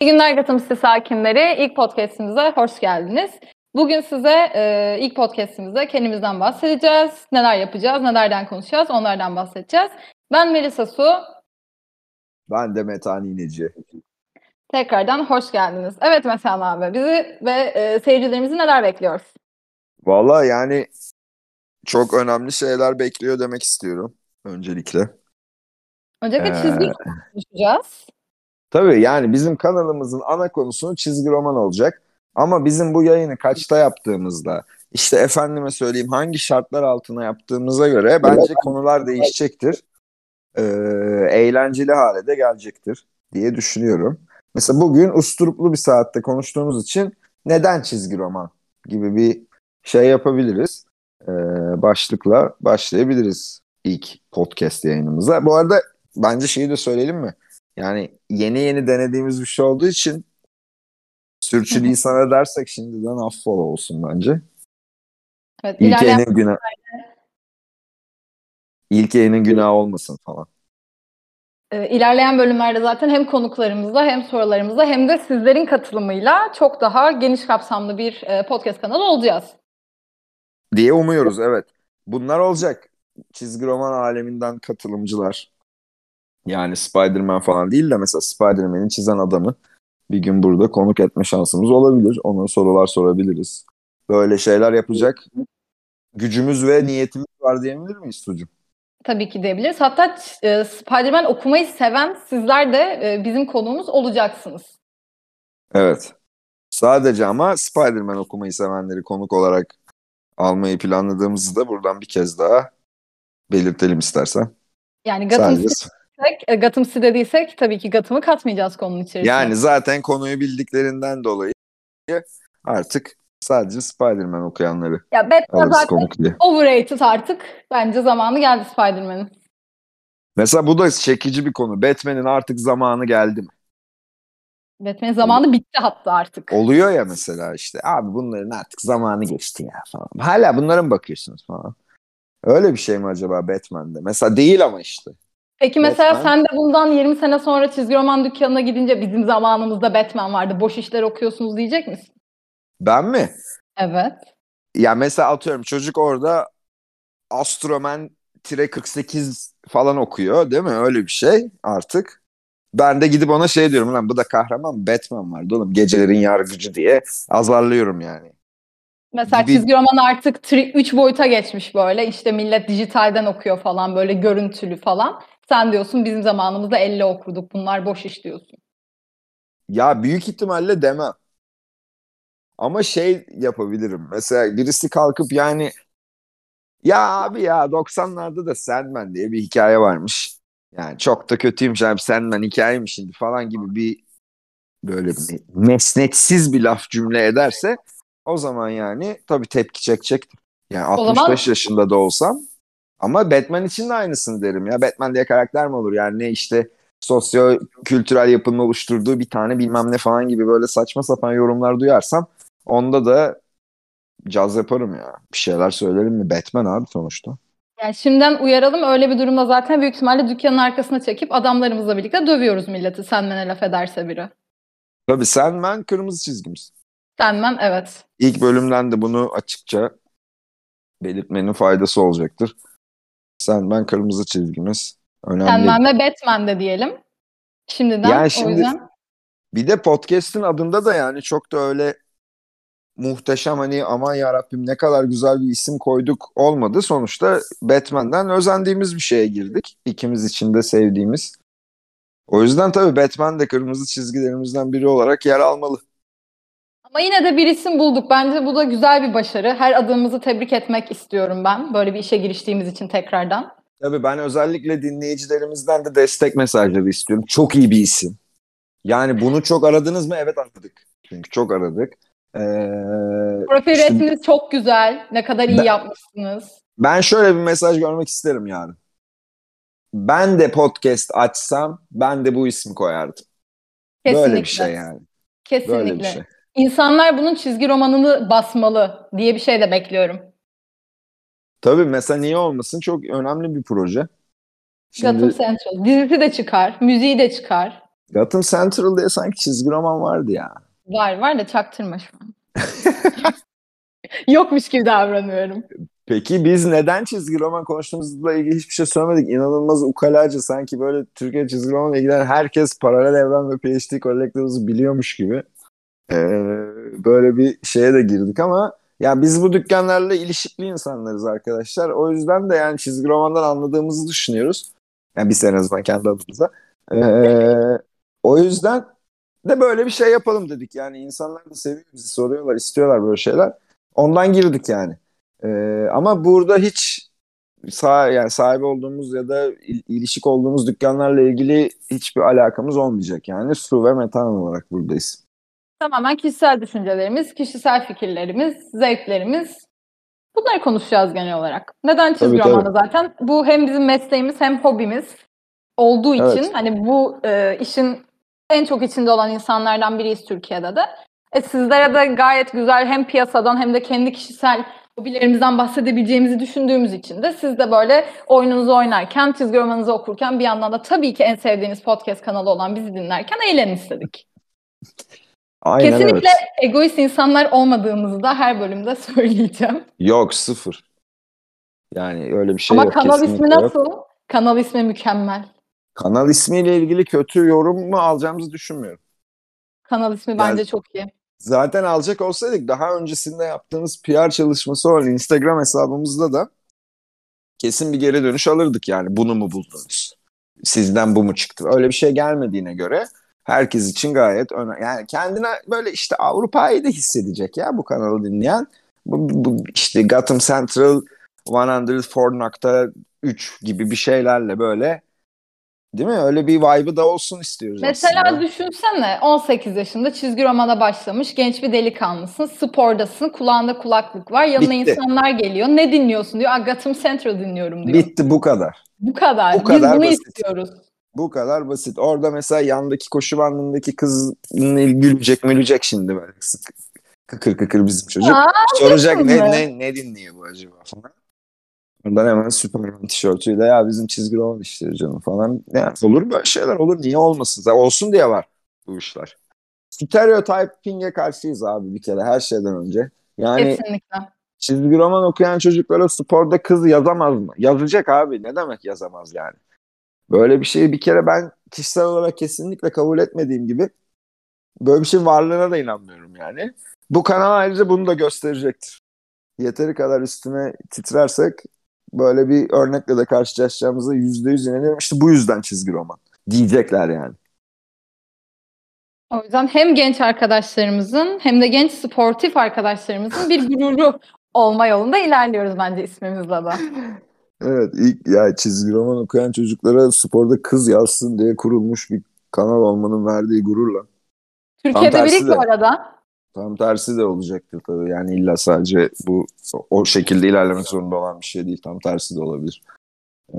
İyi günler Gotham City sakinleri. İlk podcastimize hoş geldiniz. Bugün size e, ilk podcastimizde kendimizden bahsedeceğiz. Neler yapacağız, nelerden konuşacağız, onlardan bahsedeceğiz. Ben Melisa Su. Ben de Metan İğneci. Tekrardan hoş geldiniz. Evet Metan abi, bizi ve e, seyircilerimizi neler bekliyor? Valla yani çok önemli şeyler bekliyor demek istiyorum öncelikle. Öncelikle Ee, çizgi konuşacağız. Tabii yani bizim kanalımızın ana konusu çizgi roman olacak. Ama bizim bu yayını kaçta yaptığımızda, işte efendime söyleyeyim hangi şartlar altına yaptığımıza göre bence konular değişecektir. Ee, eğlenceli hale de gelecektir diye düşünüyorum. Mesela bugün usturuplu bir saatte konuştuğumuz için neden çizgi roman gibi bir şey yapabiliriz. Ee, başlıkla başlayabiliriz ilk podcast yayınımıza. Bu arada bence şeyi de söyleyelim mi? Yani yeni yeni denediğimiz bir şey olduğu için sürçülisan edersek şimdiden affola olsun bence. Evet, İlk yayının günah İlk yayının günahı olmasın falan. e, ilerleyen bölümlerde zaten hem konuklarımızla hem sorularımızla hem de sizlerin katılımıyla çok daha geniş kapsamlı bir e, podcast kanalı olacağız. Diye umuyoruz evet. Bunlar olacak. Çizgi roman aleminden katılımcılar. Yani Spider-Man falan değil de mesela Spider-Man'i çizen adamı bir gün burada konuk etme şansımız olabilir. Ona sorular sorabiliriz. Böyle şeyler yapacak gücümüz ve niyetimiz var diyebilir miyiz Sucum? Tabii ki diyebiliriz. Hatta e, Spider-Man okumayı seven sizler de e, bizim konuğumuz olacaksınız. Evet. Sadece ama Spider-Man okumayı sevenleri konuk olarak almayı planladığımızı da buradan bir kez daha belirtelim istersen. Yani Gotham Sadece E, Gotham City dediysek tabii ki Gotham'ı katmayacağız konunun içerisine. yani zaten konuyu bildiklerinden dolayı artık sadece Spider-Man okuyanları ya Batman zaten konuk diye. overrated artık. Bence zamanı geldi Spider-Man'in. Mesela bu da çekici bir konu. Batman'in artık zamanı geldi mi? Batman'in zamanı bitti hatta artık. Oluyor ya mesela işte abi bunların artık zamanı geçti ya falan. Hala bunlara mı bakıyorsunuz falan. Öyle bir şey mi acaba Batman'de? Mesela değil ama işte. Peki mesela Batman- sen de bundan 20 sene sonra çizgi roman dükkanına gidince bizim zamanımızda Batman vardı. Boş işler okuyorsunuz diyecek misin? Ben mi? Evet. Ya mesela atıyorum çocuk orada Astroman 48 falan okuyor değil mi? Öyle bir şey artık. Ben de gidip ona şey diyorum lan bu da kahraman Batman vardı oğlum gecelerin yargıcı diye azarlıyorum yani. Mesela Gibi- çizgi roman artık 3 boyuta geçmiş böyle. İşte millet dijitalden okuyor falan böyle görüntülü falan. Sen diyorsun bizim zamanımızda elle okurduk. Bunlar boş iş diyorsun. Ya büyük ihtimalle demem. Ama şey yapabilirim. Mesela birisi kalkıp yani ya abi ya 90'larda da Sandman diye bir hikaye varmış. Yani çok da kötüymüş abi Sandman hikayeymiş şimdi falan gibi bir böyle bir mesnetsiz bir laf cümle ederse o zaman yani tabii tepki çekecektir. Yani O 65 zaman- yaşında da olsam ama Batman için de aynısını derim ya. Batman diye karakter mi olur? Yani ne işte sosyo kültürel yapının oluşturduğu bir tane bilmem ne falan gibi böyle saçma sapan yorumlar duyarsam onda da caz yaparım ya. Bir şeyler söylerim mi? Batman abi sonuçta. Yani şimdiden uyaralım öyle bir durumda zaten büyük ihtimalle dükkanın arkasına çekip adamlarımızla birlikte dövüyoruz milleti. Sandman'e laf ederse biri. Tabii Sandman kırmızı çizgimiz. Sandman evet. İlk bölümden de bunu açıkça belirtmenin faydası olacaktır. Sandman kırmızı çizgimiz. Önemli. Sandman ve Batman de diyelim. Şimdiden Yani o şimdi- yüzden. Bir de podcast'in adında da yani çok da öyle muhteşem hani aman yarabbim ne kadar güzel bir isim koyduk olmadı. Sonuçta Batman'den özendiğimiz bir şeye girdik. İkimiz için de sevdiğimiz. O yüzden tabii Batman de kırmızı çizgilerimizden biri olarak yer almalı. Ama yine de bir isim bulduk. Bence bu da güzel bir başarı. Her adımımızı tebrik etmek istiyorum ben. Böyle bir işe giriştiğimiz için tekrardan. Tabii ben özellikle dinleyicilerimizden de destek mesajları istiyorum. Çok iyi bir isim. Yani bunu çok aradınız mı? Evet aradık. Çünkü çok aradık. Ee, Profil işte resminiz çok güzel. Ne kadar iyi Ben- yapmışsınız. ben şöyle bir mesaj görmek isterim yarın. Ben de podcast açsam ben de bu ismi koyardım. Kesinlikle. Böyle bir şey yani. Kesinlikle. Böyle bir şey. İnsanlar bunun çizgi romanını basmalı diye bir şey de bekliyorum. Tabii mesela niye olmasın? Çok önemli bir proje. Gotham Şimdi Central. Dizisi de çıkar, müziği de çıkar. Gotham Central diye sanki çizgi roman vardı ya. Var var da çaktırma şu an. Yokmuş gibi davranıyorum. Peki biz neden çizgi roman konuştuğumuzla ilgili hiçbir şey söylemedik? İnanılmaz ukalaca sanki böyle Türkiye çizgi romanla ilgilenen herkes paralel evren ve PhD Collectors'ı biliyormuş gibi. Ee, böyle bir şeye de girdik ama ya biz bu dükkanlarla ilişkili insanlarız arkadaşlar. O yüzden de yani çizgi romandan anladığımızı düşünüyoruz. Yani biz en azından kendi adımıza. Ee, o yüzden de böyle bir şey yapalım dedik. Yani insanlar da seviyor bizi soruyorlar, istiyorlar böyle şeyler. Ondan girdik yani. Ee, ama burada hiç sah yani sahibi olduğumuz ya da il- ilişik olduğumuz dükkanlarla ilgili hiçbir alakamız olmayacak yani. Su ve metan olarak buradayız. Tamamen kişisel düşüncelerimiz, kişisel fikirlerimiz, zevklerimiz. Bunları konuşacağız genel olarak. Neden çizgi Tabii, romanı zaten? Bu hem bizim mesleğimiz hem hobimiz olduğu için Evet. hani bu e, işin en çok içinde olan insanlardan biriyiz Türkiye'de de. E, sizlere de gayet güzel hem piyasadan hem de kendi kişisel hobilerimizden bahsedebileceğimizi düşündüğümüz için de siz de böyle oyununuzu oynarken, çizgi romanınızı okurken bir yandan da tabii ki en sevdiğiniz podcast kanalı olan bizi dinlerken eğlenin istedik. Aynen Kesinlikle evet. egoist insanlar olmadığımızı da her bölümde söyleyeceğim. Yok sıfır. Yani öyle bir şey Ama yok. kanal ismi yok. nasıl? Kanal ismi mükemmel. Kanal ismiyle ilgili kötü yorum mu alacağımızı düşünmüyorum. Kanal ismi Yani- bence çok iyi. Zaten alacak olsaydık daha öncesinde yaptığımız PR çalışması olan Instagram hesabımızda da kesin bir geri dönüş alırdık yani. Bunu mu buldunuz? Sizden bu mu çıktı? Öyle bir şey gelmediğine göre herkes için gayet önemli. Yani kendine böyle işte Avrupa'yı da hissedecek ya bu kanalı dinleyen. Bu, bu işte Gotham Central 104.3 gibi bir şeylerle böyle değil mi? Öyle bir vibe'ı da olsun istiyoruz Mesela aslında. düşünsene 18 yaşında çizgi romana başlamış genç bir delikanlısın. Spordasın, kulağında kulaklık var. Yanına Bitti. insanlar geliyor. Ne dinliyorsun diyor. "Aa, Gotham Central dinliyorum diyor. Bitti bu kadar. Bu kadar. Bu kadar Biz bunu basit. istiyoruz. Bu kadar basit. Orada mesela yandaki koşu bandındaki kız gülecek mülecek şimdi böyle sık kıkır kıkır bizim çocuk. Aa, Soracak ne, ne, ne dinliyor bu acaba falan. Ondan hemen Superman tişörtüyle ya bizim çizgi roman işleri canım falan. Ya, olur böyle şeyler olur. Niye olmasın? Zaten olsun diye var bu işler. Stereotyping'e karşıyız abi bir kere her şeyden önce. Yani Kesinlikle. çizgi roman okuyan çocuklara sporda kız yazamaz mı? Yazacak abi. Ne demek yazamaz yani? Böyle bir şeyi bir kere ben kişisel olarak kesinlikle kabul etmediğim gibi böyle bir şeyin varlığına da inanmıyorum yani. Bu kanal ayrıca bunu da gösterecektir. Yeteri kadar üstüne titrersek böyle bir örnekle de karşılaşacağımıza yüzde yüz inanıyorum. İşte bu yüzden çizgi roman. Diyecekler yani. O yüzden hem genç arkadaşlarımızın hem de genç sportif arkadaşlarımızın bir gururu olma yolunda ilerliyoruz bence ismimizle de. Evet ilk ya çizgi roman okuyan çocuklara sporda kız yazsın diye kurulmuş bir kanal olmanın verdiği gururla. Türkiye'de tersi biri ki de. arada. Tam tersi de olacaktır tabii. Yani illa sadece bu o şekilde ilerlemek zorunda olan bir şey değil. Tam tersi de olabilir. Ee,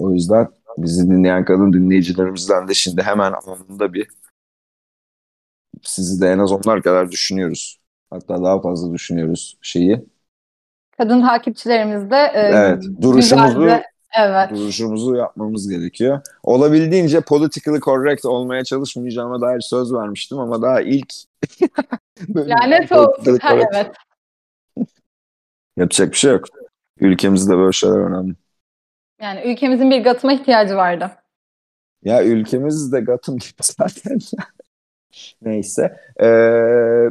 o yüzden bizi dinleyen kadın dinleyicilerimizden de şimdi hemen anında bir sizi de en az onlar kadar düşünüyoruz. Hatta daha fazla düşünüyoruz şeyi. Kadın takipçilerimiz de e, Evet, duruşumuzu evet. duruşumuzu yapmamız gerekiyor. Olabildiğince politically correct olmaya çalışmayacağıma dair söz vermiştim ama daha ilk Lanet olsun. Ha, evet. Yapacak bir şey yok. Ülkemizde böyle şeyler önemli. Yani ülkemizin bir gatıma ihtiyacı vardı. Ya ülkemiz de Gotham gibi zaten. Neyse. Ee,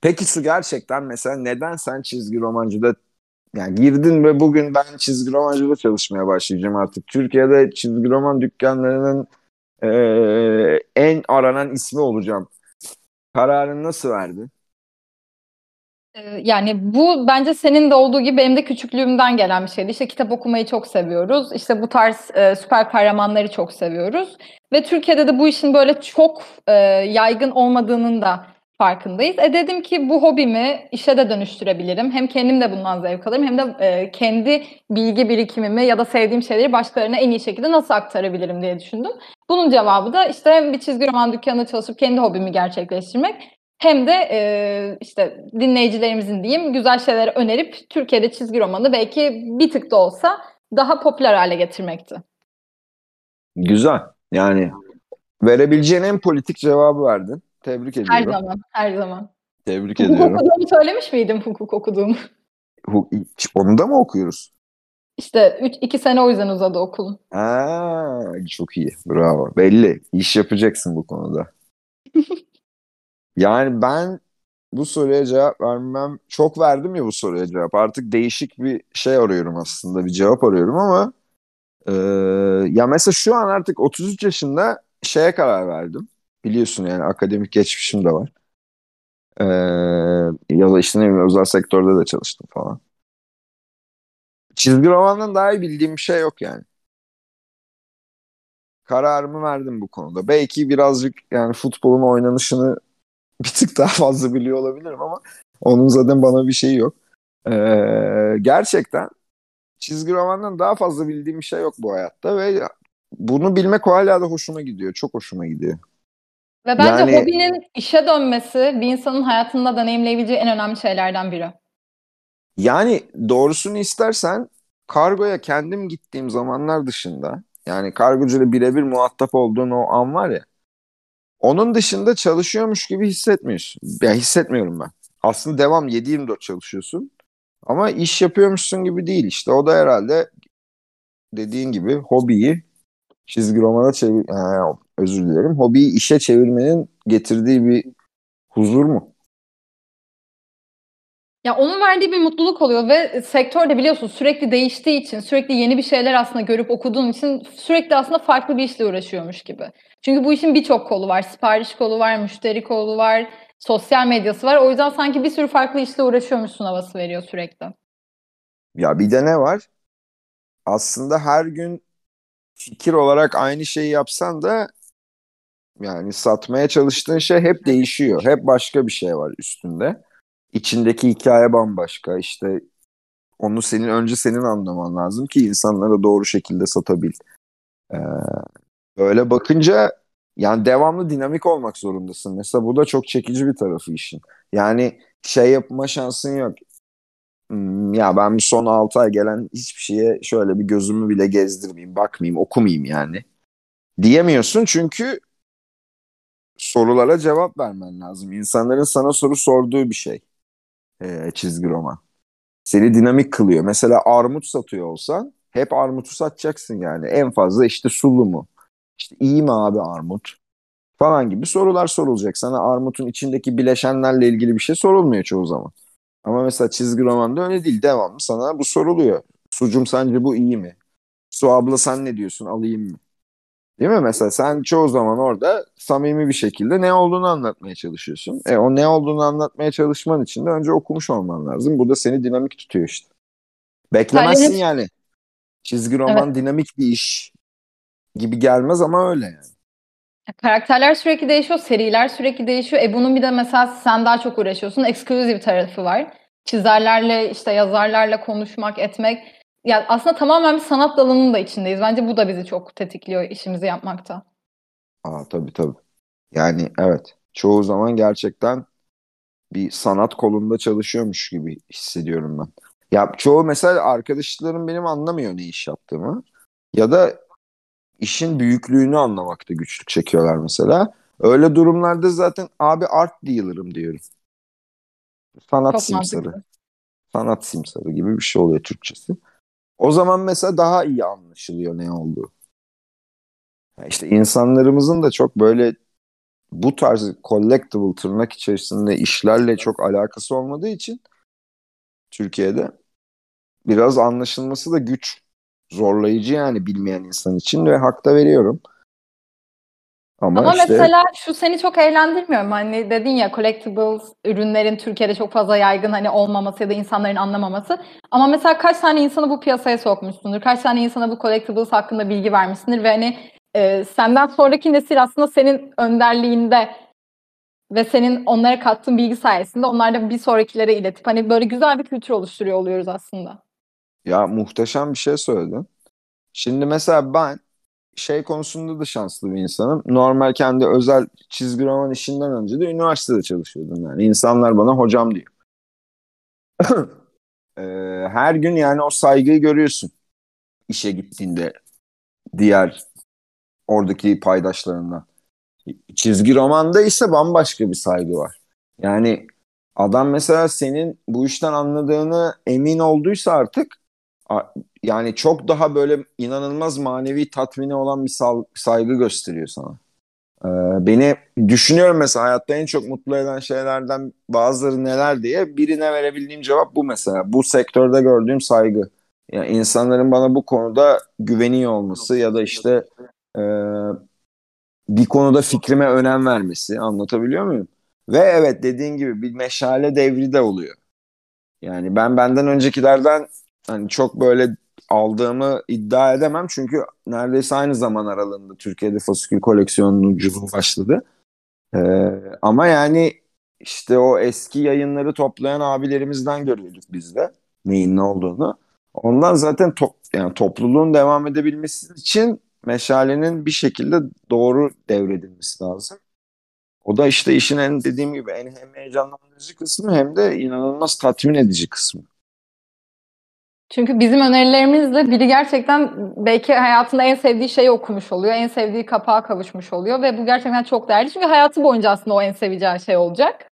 peki şu gerçekten mesela neden sen çizgi romancıda yani girdin ve bugün ben çizgi romancıda çalışmaya başlayacağım artık. Türkiye'de çizgi roman dükkanlarının ee, en aranan ismi olacağım. Kararını nasıl verdin? Yani bu bence senin de olduğu gibi benim de küçüklüğümden gelen bir şeydi. İşte kitap okumayı çok seviyoruz. İşte bu tarz e, süper kahramanları çok seviyoruz. Ve Türkiye'de de bu işin böyle çok e, yaygın olmadığının da farkındayız. E dedim ki bu hobimi işe de dönüştürebilirim. Hem kendim de bundan zevk alırım hem de e, kendi bilgi birikimimi ya da sevdiğim şeyleri başkalarına en iyi şekilde nasıl aktarabilirim diye düşündüm. Bunun cevabı da işte hem bir çizgi roman dükkanında çalışıp kendi hobimi gerçekleştirmek hem de e, işte dinleyicilerimizin diyeyim güzel şeyleri önerip Türkiye'de çizgi romanı belki bir tık da olsa daha popüler hale getirmekti. Güzel. Yani verebileceğin en politik cevabı verdin. Tebrik Her ediyorum. zaman, her zaman. Tebrik Hukuk ediyorum. okuduğumu söylemiş miydim hukuk okuduğumu? Hu- Onu da mı okuyoruz? İşte 3 2 sene o yüzden uzadı okulum. Aa, çok iyi. Bravo. Belli. İş yapacaksın bu konuda. Yani ben bu soruya cevap vermem çok verdim ya bu soruya cevap. Artık değişik bir şey arıyorum aslında. Bir cevap arıyorum ama e, ya mesela şu an artık 33 yaşında şeye karar verdim. Biliyorsun yani akademik geçmişim de var. E, ya da işte ne bileyim özel sektörde de çalıştım falan. Çizgi romandan daha iyi bildiğim bir şey yok yani. Kararımı verdim bu konuda. Belki birazcık yani futbolun oynanışını bir tık daha fazla biliyor olabilirim ama onun zaten bana bir şeyi yok. Ee, gerçekten çizgi romandan daha fazla bildiğim bir şey yok bu hayatta ve bunu bilmek hala da hoşuma gidiyor. Çok hoşuma gidiyor. Ve bence Yani- hobinin işe dönmesi bir insanın hayatında deneyimleyebileceği en önemli şeylerden biri. Yani doğrusunu istersen kargoya kendim gittiğim zamanlar dışında yani kargocuyla birebir muhatap olduğun o an var ya onun dışında çalışıyormuş gibi hissetmiyorsun. Ya hissetmiyorum ben. Aslında devam 7-24 çalışıyorsun ama iş yapıyormuşsun gibi değil işte. O da herhalde dediğin gibi hobiyi çizgi romana çevir Ha, özür dilerim. Hobiyi işe çevirmenin getirdiği bir huzur mu? Ya onun verdiği bir mutluluk oluyor ve sektörde biliyorsun sürekli değiştiği için, sürekli yeni bir şeyler aslında görüp okuduğun için sürekli aslında farklı bir işle uğraşıyormuş gibi. Çünkü bu işin birçok kolu var. Sipariş kolu var, müşteri kolu var, sosyal medyası var. O yüzden sanki bir sürü farklı işle uğraşıyormuşsun havası veriyor sürekli. Ya bir de ne var? Aslında her gün fikir olarak aynı şeyi yapsan da yani satmaya çalıştığın şey hep değişiyor. Hep başka bir şey var üstünde. İçindeki hikaye bambaşka. İşte onu senin önce senin anlaman lazım ki insanlara doğru şekilde satabil. Ee, böyle bakınca yani devamlı dinamik olmak zorundasın. Mesela bu da çok çekici bir tarafı işin. Yani şey yapma şansın yok. Hmm, ya ben bir son 6 ay gelen hiçbir şeye şöyle bir gözümü bile gezdirmeyeyim, bakmayayım, okumayayım yani. Diyemiyorsun çünkü sorulara cevap vermen lazım. İnsanların sana soru sorduğu bir şey. Ee, çizgi roman. Seni dinamik kılıyor. Mesela armut satıyor olsan hep armutu satacaksın yani. En fazla işte sulu mu? İşte iyi mi abi armut? Falan gibi sorular sorulacak. Sana armutun içindeki bileşenlerle ilgili bir şey sorulmuyor çoğu zaman. Ama mesela çizgi romanda öyle değil. Devamlı sana bu soruluyor. Sucum sence bu iyi mi? Su abla sen ne diyorsun alayım mı? Değil mi? Mesela sen çoğu zaman orada samimi bir şekilde ne olduğunu anlatmaya çalışıyorsun. E o ne olduğunu anlatmaya çalışman için de önce okumuş olman lazım. Bu da seni dinamik tutuyor işte. Beklemezsin Halil'in- yani. Çizgi roman dinamik bir iş gibi gelmez ama öyle yani. Karakterler sürekli değişiyor, seriler sürekli değişiyor. E bunun bir de mesela sen daha çok uğraşıyorsun. Exclusive tarafı var. Çizerlerle, işte yazarlarla konuşmak, etmek. Ya aslında tamamen bir sanat dalının da içindeyiz. Bence bu da bizi çok tetikliyor işimizi yapmakta. Aa tabii tabii. Yani evet. Çoğu zaman gerçekten bir sanat kolunda çalışıyormuş gibi hissediyorum ben. Ya çoğu mesela arkadaşlarım benim anlamıyor ne iş yaptığımı. Ya da işin büyüklüğünü anlamakta güçlük çekiyorlar mesela. Öyle durumlarda zaten abi art dealer'ım diyorum. Sanat Çok simsarı. mantıklı. Sanat simsarı gibi bir şey oluyor Türkçesi. O zaman mesela daha iyi anlaşılıyor ne olduğu. Ya İşte insanlarımızın da çok böyle bu tarz collectible tırnak içerisinde işlerle çok alakası olmadığı için Türkiye'de biraz anlaşılması da güç. Zorlayıcı yani bilmeyen insan için ve hakta veriyorum. Ama, Ama işte mesela şu seni çok eğlendirmiyor mu? Hani dedin ya collectibles ürünlerin Türkiye'de çok fazla yaygın hani olmaması ya da insanların anlamaması. Ama mesela kaç tane insanı bu piyasaya sokmuşsundur? Kaç tane insana bu collectibles hakkında bilgi vermişsindir ve hani e, senden sonraki nesil aslında senin önderliğinde ve senin onlara kattığın bilgi sayesinde onlar da bir sonrakilere iletip hani böyle güzel bir kültür oluşturuyor oluyoruz aslında. ya muhteşem bir şey söyledin. Şimdi mesela ben şey konusunda da şanslı bir insanım. Normal kendi özel çizgi roman işinden önce de üniversitede çalışıyordum yani. İnsanlar bana hocam diyor. Ee, her gün yani o saygıyı görüyorsun işe gittiğinde diğer oradaki paydaşlarından. Çizgi romanda ise bambaşka bir saygı var. Yani adam mesela senin bu işten anladığını emin olduysa artık yani çok daha böyle inanılmaz manevi tatmini olan bir saygı gösteriyor sana. Ee, beni düşünüyorum mesela hayatta en çok mutlu eden şeylerden bazıları neler diye birine verebildiğim cevap bu mesela. Bu sektörde gördüğüm saygı. Yani insanların bana bu konuda güveniyor olması ya da işte e, bir konuda fikrime önem vermesi anlatabiliyor muyum? Ve evet dediğin gibi bir meşale devri de oluyor. Yani ben benden öncekilerden hani çok böyle aldığımı iddia edemem çünkü neredeyse aynı zaman aralığında Türkiye'de fasikül koleksiyonuculuğu başladı. Ee, ama yani işte o eski yayınları toplayan abilerimizden görüyorduk biz de neyin ne olduğunu. Ondan zaten top, yani topluluğun devam edebilmesi için meşalenin bir şekilde doğru devredilmesi lazım. O da işte işin en dediğim gibi en hem heyecanlandırıcı kısmı hem de inanılmaz tatmin edici kısmı. Çünkü bizim önerilerimizle biri gerçekten belki hayatında en sevdiği şeyi okumuş oluyor. En sevdiği kapağa kavuşmuş oluyor ve bu gerçekten çok değerli. Çünkü hayatı boyunca aslında o en seveceği şey olacak.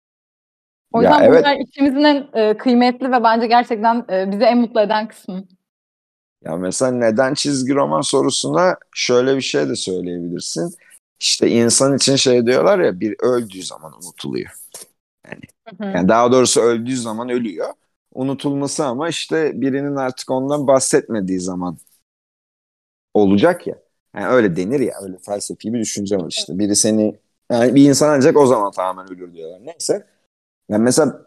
O yüzden ya evet. bunlar içimizin en e, kıymetli ve bence gerçekten e, bizi en mutlu eden kısmı. Ya mesela neden çizgi roman sorusuna şöyle bir şey de söyleyebilirsin. İşte insan için şey diyorlar ya bir öldüğü zaman unutuluyor. Yani, hı hı. yani daha doğrusu öldüğü zaman ölüyor unutulması ama işte birinin artık ondan bahsetmediği zaman olacak ya. Yani öyle denir ya öyle felsefi bir düşünce var işte. Biri seni yani bir insan ancak o zaman tamamen ölür diyorlar. Neyse. Yani mesela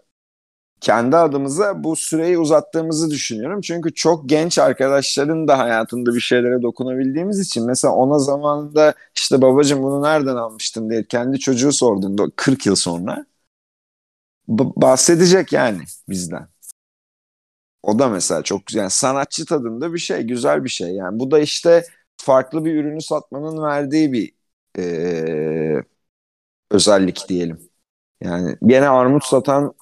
kendi adımıza bu süreyi uzattığımızı düşünüyorum. Çünkü çok genç arkadaşların da hayatında bir şeylere dokunabildiğimiz için mesela ona zamanında işte babacığım bunu nereden almıştın diye kendi çocuğu sorduğunda 40 yıl sonra bahsedecek yani bizden. O da mesela çok güzel. Yani sanatçı tadında bir şey, güzel bir şey. Yani bu da işte farklı bir ürünü satmanın verdiği bir e, özellik diyelim. Yani gene armut satan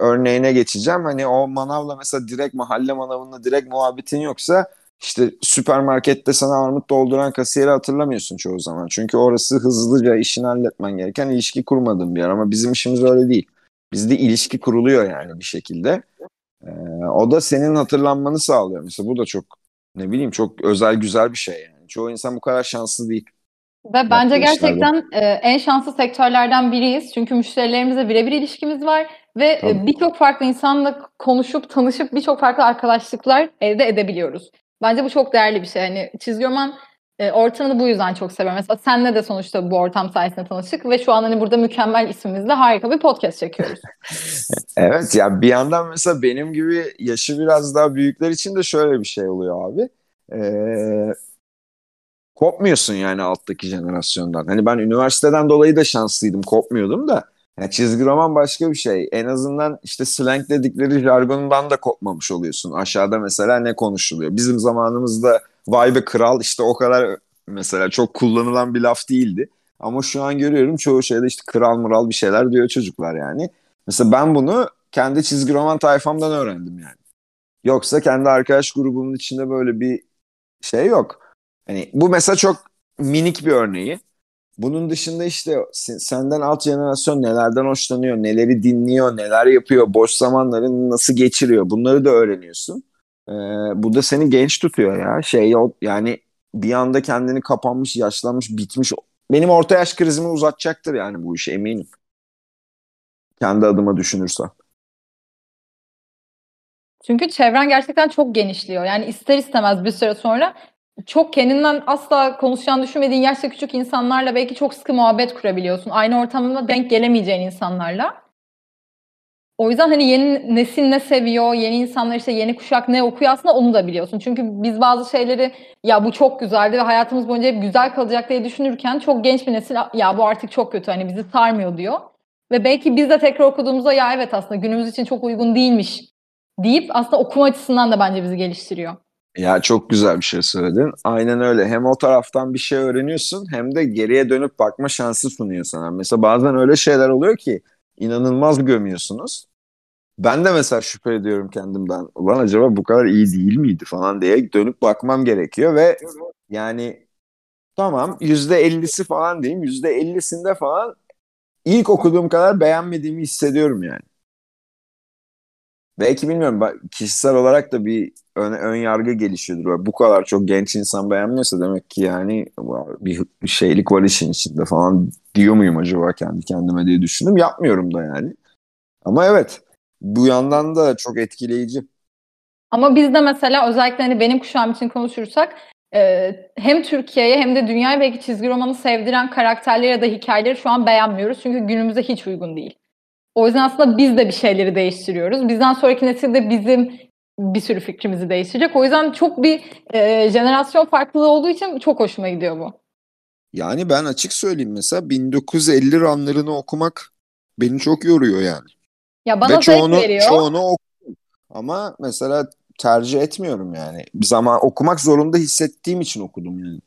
örneğine geçeceğim. Hani o manavla mesela direkt mahalle manavında direkt muhabbetin yoksa işte süpermarkette sana armut dolduran kasiyeri hatırlamıyorsun çoğu zaman. Çünkü orası hızlıca işini halletmen gereken ilişki kurmadığın bir yer. Ama bizim işimiz öyle değil. Bizde ilişki kuruluyor yani bir şekilde. Ee, o da senin hatırlanmanı sağlıyor. Mesela bu da çok ne bileyim çok özel güzel bir şey yani. Çoğu insan bu kadar şanslı değil. Ve bence gerçekten e, en şanslı sektörlerden biriyiz. Çünkü müşterilerimizle birebir ilişkimiz var ve e, birçok farklı insanla konuşup tanışıp birçok farklı arkadaşlıklar elde edebiliyoruz. Bence bu çok değerli bir şey. Hani çizgi roman e, ortamını bu yüzden çok seviyorum. Mesela senle de sonuçta bu ortam sayesinde tanıştık ve şu an hani burada mükemmel ismimizle harika bir podcast çekiyoruz. evet ya bir yandan mesela benim gibi yaşı biraz daha büyükler için de şöyle bir şey oluyor abi. Ee, kopmuyorsun yani alttaki jenerasyondan. Hani ben üniversiteden dolayı da şanslıydım kopmuyordum da. Yani çizgi roman başka bir şey. En azından işte slang dedikleri jargonundan da kopmamış oluyorsun. Aşağıda mesela ne konuşuluyor? Bizim zamanımızda vay be kral işte o kadar mesela çok kullanılan bir laf değildi. Ama şu an görüyorum çoğu şeyde işte kral mural bir şeyler diyor çocuklar yani. Mesela ben bunu kendi çizgi roman tayfamdan öğrendim yani. Yoksa kendi arkadaş grubumun içinde böyle bir şey yok. Hani bu mesela çok minik bir örneği. Bunun dışında işte senden alt jenerasyon nelerden hoşlanıyor, neleri dinliyor, neler yapıyor, boş zamanlarını nasıl geçiriyor bunları da öğreniyorsun. Ee, bu da seni genç tutuyor ya. Şey yani bir anda kendini kapanmış, yaşlanmış, bitmiş. Benim orta yaş krizimi uzatacaktır yani bu işe eminim. Kendi adıma düşünürsem. Çünkü çevren gerçekten çok genişliyor. Yani ister istemez bir süre sonra çok kendinden asla konuşacağını düşünmediğin yaşta küçük insanlarla belki çok sıkı muhabbet kurabiliyorsun. Aynı ortamda denk gelemeyeceğin insanlarla. O yüzden hani yeni nesil ne seviyor, yeni insanlar işte yeni kuşak ne okuyor aslında onu da biliyorsun. Çünkü biz bazı şeyleri ya bu çok güzeldi ve hayatımız boyunca hep güzel kalacak diye düşünürken çok genç bir nesil ya bu artık çok kötü hani bizi sarmıyor diyor. Ve belki biz de tekrar okuduğumuzda ya evet aslında günümüz için çok uygun değilmiş deyip aslında okuma açısından da bence bizi geliştiriyor. Ya çok güzel bir şey söyledin. Aynen öyle. Hem o taraftan bir şey öğreniyorsun hem de geriye dönüp bakma şansı sunuyor sana. Mesela bazen öyle şeyler oluyor ki inanılmaz gömüyorsunuz. Ben de mesela şüphe ediyorum kendimden. Ulan acaba bu kadar iyi değil miydi falan diye dönüp bakmam gerekiyor ve yani Tamam %50'si falan diyeyim. %50'sinde falan ilk okuduğum kadar beğenmediğimi hissediyorum yani. Belki bilmiyorum kişisel olarak da bir ön, ön yargı gelişiyordur. Bu kadar çok genç insan beğenmiyorsa demek ki yani bir, şeylik var işin içinde falan diyor muyum acaba kendi kendime diye düşündüm. Yapmıyorum da yani. Ama evet bu yandan da çok etkileyici. Ama biz de mesela özellikle hani benim kuşağım için konuşursak e, hem Türkiye'ye hem de dünyaya belki çizgi romanı sevdiren karakterleri ya da hikayeleri şu an beğenmiyoruz. Çünkü günümüze hiç uygun değil. O yüzden aslında biz de bir şeyleri değiştiriyoruz. Bizden sonraki nesil de bizim bir sürü fikrimizi değiştirecek. O yüzden çok bir e, jenerasyon farklılığı olduğu için çok hoşuma gidiyor bu. Yani ben açık söyleyeyim mesela 1950 ranlarını okumak beni çok yoruyor yani. Ya bana Ve çoğunu, veriyor. çoğunu okudum. Ama mesela tercih etmiyorum yani. Bir zaman okumak zorunda hissettiğim için okudum yani.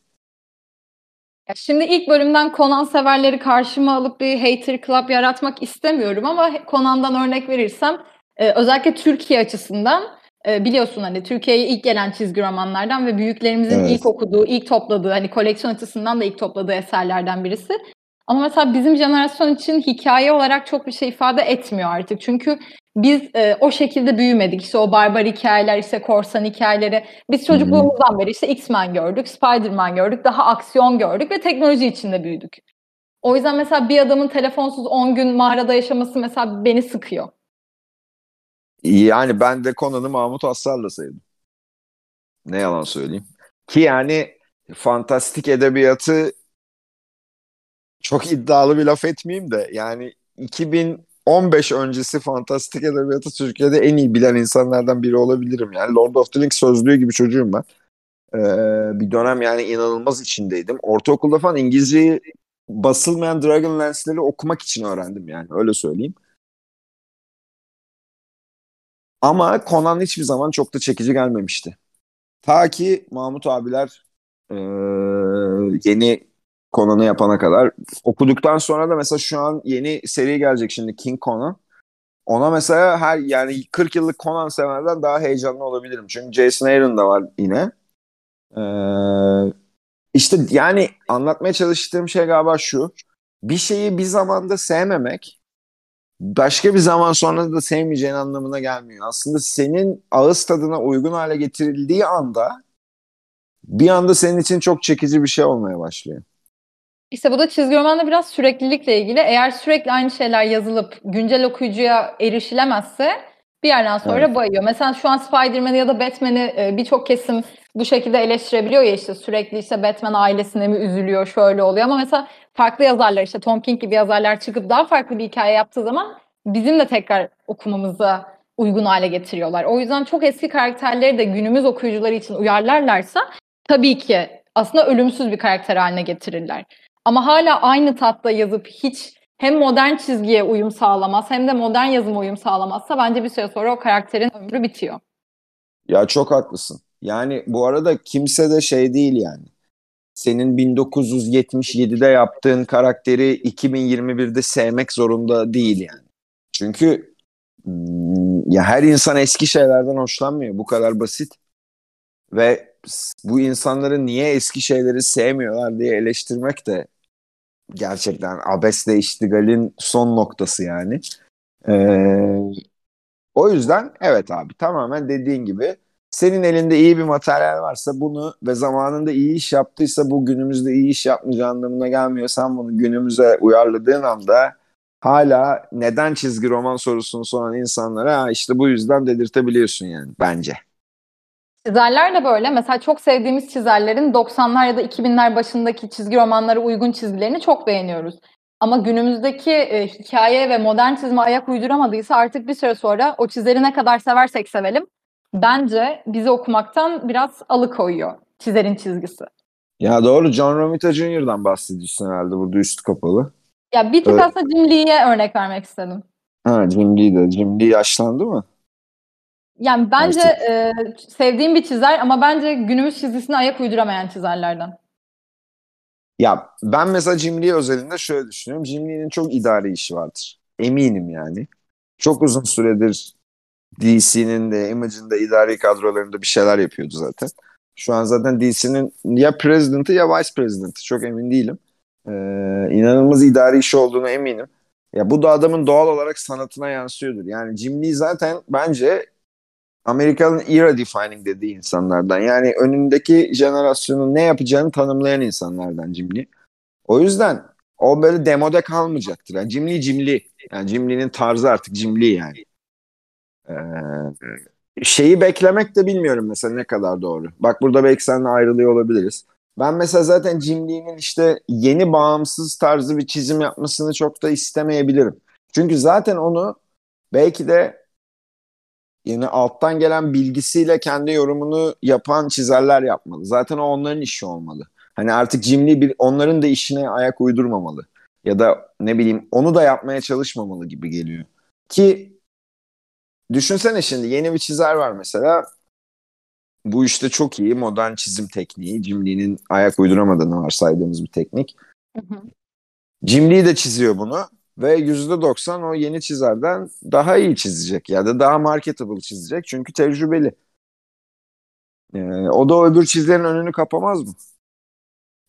Ya şimdi ilk bölümden Conan severleri karşıma alıp bir hater club yaratmak istemiyorum ama Conan'dan örnek verirsem e, özellikle Türkiye açısından e, biliyorsun hani Türkiye'ye ilk gelen çizgi romanlardan ve büyüklerimizin evet. ilk okuduğu, ilk topladığı hani koleksiyon açısından da ilk topladığı eserlerden birisi. Ama mesela bizim jenerasyon için hikaye olarak çok bir şey ifade etmiyor artık. Çünkü biz e, o şekilde büyümedik. İşte o barbar hikayeler, işte korsan hikayeleri. Biz çocukluğumuzdan beri işte X-Men gördük, Spider-Man gördük, daha aksiyon gördük ve teknoloji içinde büyüdük. O yüzden mesela bir adamın telefonsuz 10 gün mağarada yaşaması mesela beni sıkıyor. Yani ben de Conan'ı Mahmut Aslar'la sevdim. Ne yalan söyleyeyim. Ki yani fantastik edebiyatı çok iddialı bir laf etmeyeyim de yani 2015 öncesi fantastik edebiyatı Türkiye'de en iyi bilen insanlardan biri olabilirim. Yani Lord of the Rings sözlüğü gibi çocuğum ben. Ee, bir dönem yani inanılmaz içindeydim. Ortaokulda falan İngilizceyi basılmayan Dragonlance'leri okumak için öğrendim yani öyle söyleyeyim. Ama Conan hiçbir zaman çok da çekici gelmemişti. Ta ki Mahmut abiler e, yeni Conan'ı yapana kadar. Okuduktan sonra da mesela şu an yeni seri gelecek şimdi King Conan. Ona mesela her yani 40 yıllık Conan severden daha heyecanlı olabilirim. Çünkü Jason Aaron da var yine. Ee, işte yani anlatmaya çalıştığım şey galiba şu. Bir şeyi bir zamanda sevmemek başka bir zaman sonra da sevmeyeceğin anlamına gelmiyor. Aslında senin ağız tadına uygun hale getirildiği anda bir anda senin için çok çekici bir şey olmaya başlıyor. İşte bu da çizgi romanda biraz süreklilikle ilgili. Eğer sürekli aynı şeyler yazılıp güncel okuyucuya erişilemezse bir yerden sonra evet. bayıyor. Mesela şu an Spider-Man'i ya da Batman'i e, birçok kesim bu şekilde eleştirebiliyor ya işte sürekli işte Batman ailesine mi üzülüyor şöyle oluyor ama mesela farklı yazarlar işte Tom King gibi yazarlar çıkıp daha farklı bir hikaye yaptığı zaman bizim de tekrar okumamıza uygun hale getiriyorlar. O yüzden çok eski karakterleri de günümüz okuyucuları için uyarlarlarsa tabii ki aslında ölümsüz bir karakter haline getirirler. Ama hala aynı tatta yazıp hiç hem modern çizgiye uyum sağlamaz hem de modern yazıma uyum sağlamazsa bence bir süre sonra o karakterin ömrü bitiyor. Ya çok haklısın. Yani bu arada kimse de şey değil yani. Senin 1977'de yaptığın karakteri 2021'de sevmek zorunda değil yani. Çünkü hmm, ya her insan eski şeylerden hoşlanmıyor. Bu kadar basit. Ve bu insanları niye eski şeyleri sevmiyorlar diye eleştirmek de gerçekten abesle iştigalin son noktası yani. Ee, o yüzden evet abi tamamen dediğin gibi senin elinde iyi bir materyal varsa bunu ve zamanında iyi iş yaptıysa bu günümüzde iyi iş yapmayacağı anlamına gelmiyor. Sen bunu günümüze uyarladığın anda hala neden çizgi roman sorusunu soran insanlara işte bu yüzden dedirtebiliyorsun yani bence. Çizerler de böyle. Mesela çok sevdiğimiz çizerlerin 90'lar ya da 2000'ler başındaki çizgi romanlara uygun çizgilerini çok beğeniyoruz. Ama günümüzdeki e, hikaye ve modern çizime ayak uyduramadıysa artık bir süre sonra o çizeri ne kadar seversek sevelim bence bizi okumaktan biraz alıkoyuyor çizerin çizgisi. Ya doğru John Romita Jr.'dan bahsediyorsun herhalde burada üstü kapalı. Ya bir tık evet. aslında Jim Lee'ye örnek vermek istedim. Ha Jim Lee de. Jim Lee yaşlandı mı? Yani bence e, sevdiğim bir çizer ama bence günümüz çizgisine ayak uyduramayan çizerlerden. Ya ben mesela Jim Lee özelinde şöyle düşünüyorum. Jim Lee'nin çok idari işi vardır. Eminim yani. Çok uzun süredir DC'nin de Image'ın da idari kadrolarında bir şeyler yapıyordu zaten. Şu an zaten DC'nin ya president'ı ya vice president'ı çok emin değilim. Ee, inanılmaz idari işi olduğunu eminim. Ya bu da adamın doğal olarak sanatına yansıyordur. Yani Jim Lee zaten bence Amerika'nın era defining dediği insanlardan. Yani önündeki jenerasyonun ne yapacağını tanımlayan insanlardan Jim Lee. O yüzden o böyle demode kalmayacaktır. Yani Jim Lee Jim Lee. Yani Jim Lee'nin tarzı artık Jim Lee yani. Ee, şeyi beklemek de bilmiyorum mesela ne kadar doğru. Bak burada belki seninle ayrılıyor olabiliriz. Ben mesela zaten Jim Lee'nin işte yeni bağımsız tarzı bir çizim yapmasını çok da istemeyebilirim. Çünkü zaten onu belki de yine alttan gelen bilgisiyle kendi yorumunu yapan çizerler yapmalı. Zaten o onların işi olmalı. Hani artık Lee bir, onların da işine ayak uydurmamalı. Ya da ne bileyim onu da yapmaya çalışmamalı gibi geliyor. Ki düşünsene şimdi yeni bir çizer var mesela. Bu işte çok iyi modern çizim tekniği. Jim Lee'nin ayak uyduramadığını varsaydığımız bir teknik. Hı hı. Lee de çiziyor bunu ve %90 o yeni çizerden daha iyi çizecek ya da daha marketable çizecek çünkü tecrübeli. Ee, o da öbür çizerin önünü kapamaz mı?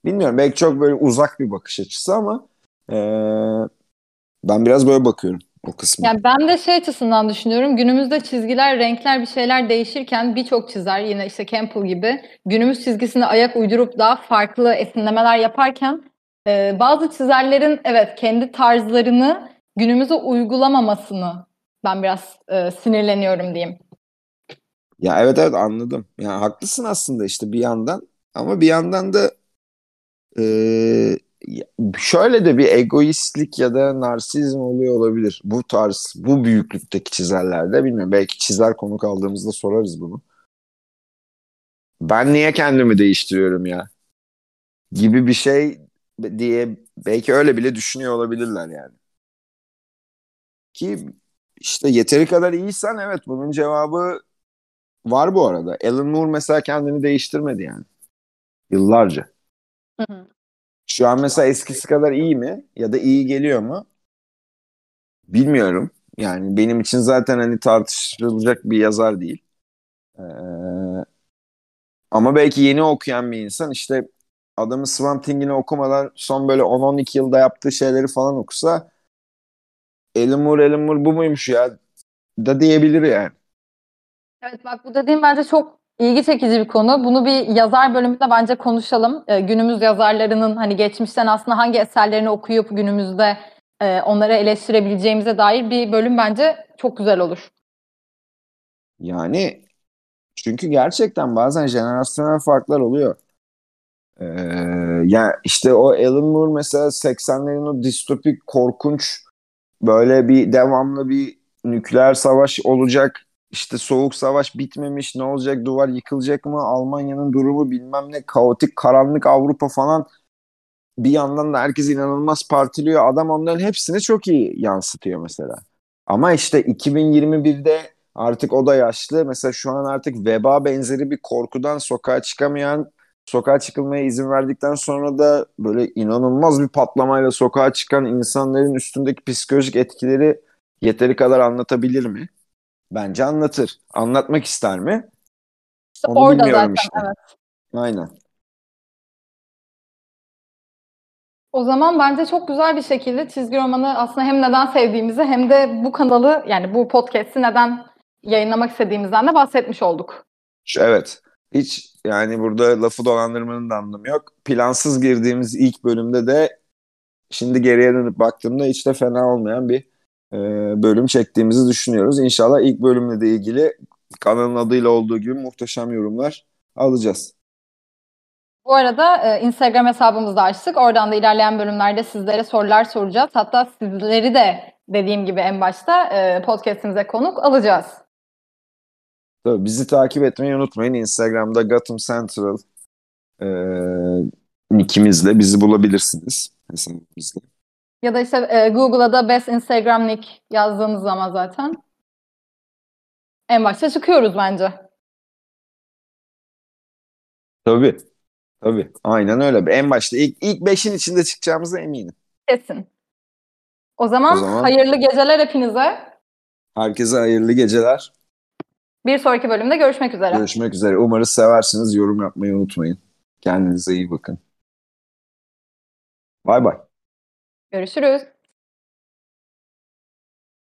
Bilmiyorum belki çok böyle uzak bir bakış açısı ama ee, ben biraz böyle bakıyorum o kısmı. Yani ben de şey açısından düşünüyorum. Günümüzde çizgiler, renkler bir şeyler değişirken birçok çizer yine işte Campbell gibi günümüz çizgisine ayak uydurup daha farklı esinlemeler yaparken e, bazı çizerlerin evet kendi tarzlarını günümüze uygulamamasını ben biraz e, sinirleniyorum diyeyim. Ya evet evet anladım. Ya haklısın aslında işte bir yandan ama bir yandan da ee, şöyle de bir egoistlik ya da narsizm oluyor olabilir. Bu tarz, bu büyüklükteki çizerlerde bilmiyorum. Belki çizer konuk aldığımızda sorarız bunu. Ben niye kendimi değiştiriyorum ya? Gibi bir şey diye belki öyle bile düşünüyor olabilirler yani. Ki işte yeteri kadar iyiysen evet bunun cevabı var bu arada. Alan Moore mesela kendini değiştirmedi yani. Yıllarca. Hı hı. Şu an mesela eskisi kadar iyi mi? Ya da iyi geliyor mu? Bilmiyorum. Yani benim için zaten hani tartışılacak bir yazar değil. Ee, ama belki yeni okuyan bir insan işte adamı Swamp Thing'ini okumadan son böyle 10-12 yılda yaptığı şeyleri falan okusa Alan Moore, Alan Moore bu muymuş ya da diyebilir yani. Evet bak bu dediğim bence çok ilgi çekici bir konu. Bunu bir yazar bölümünde bence konuşalım. Ee, günümüz yazarlarının hani geçmişten aslında hangi eserlerini okuyup günümüzde e, onları eleştirebileceğimize dair bir bölüm bence çok güzel olur. Yani çünkü gerçekten bazen jenerasyonel farklar oluyor. Ee, yani işte o Alan Moore mesela 80'lerin o distopik korkunç böyle bir devamlı bir nükleer savaş olacak. İşte soğuk savaş bitmemiş ne olacak duvar yıkılacak mı Almanya'nın durumu bilmem ne kaotik karanlık Avrupa falan. Bir yandan da herkes inanılmaz partiliyor. Adam onların hepsini çok iyi yansıtıyor mesela. Ama işte 2021'de artık o da yaşlı. Mesela şu an artık veba benzeri bir korkudan sokağa çıkamayan sokağa çıkılmaya izin verdikten sonra da böyle inanılmaz bir patlamayla sokağa çıkan insanların üstündeki psikolojik etkileri yeteri kadar anlatabilir mi? Bence anlatır. Anlatmak ister mi? İşte Onu orada bilmiyorum zaten işte. evet. Aynen. O zaman bence çok güzel bir şekilde çizgi romanı aslında hem neden sevdiğimizi hem de bu kanalı yani bu podcast'i neden yayınlamak istediğimizden de bahsetmiş olduk. Evet. Hiç yani burada lafı dolandırmanın da anlamı yok. Plansız girdiğimiz ilk bölümde de şimdi geriye dönüp baktığımda hiç de fena olmayan bir e, bölüm çektiğimizi düşünüyoruz. İnşallah ilk bölümle de ilgili kanalın adıyla olduğu gibi muhteşem yorumlar alacağız. Bu arada e, Instagram hesabımızı da açtık. Oradan da ilerleyen bölümlerde sizlere sorular soracağız. Hatta sizleri de dediğim gibi en başta e, podcast'imize konuk alacağız. Tabii bizi takip etmeyi unutmayın. Instagram'da Gotham Central e, nickimizle bizi bulabilirsiniz. Hesabımızda. Ya da işte e, Google'a da Best Instagram Nick yazdığınız zaman zaten en başta çıkıyoruz bence. Tabii. Tabii. Aynen öyle. En başta ilk, ilk beşin içinde çıkacağımıza eminim. Kesin. O zaman, O zaman- hayırlı geceler hepinize. Herkese hayırlı geceler. Bir sonraki bölümde görüşmek üzere. Görüşmek üzere. Umarız seversiniz. Yorum yapmayı unutmayın. Kendinize iyi bakın. Bay bay. Görüşürüz.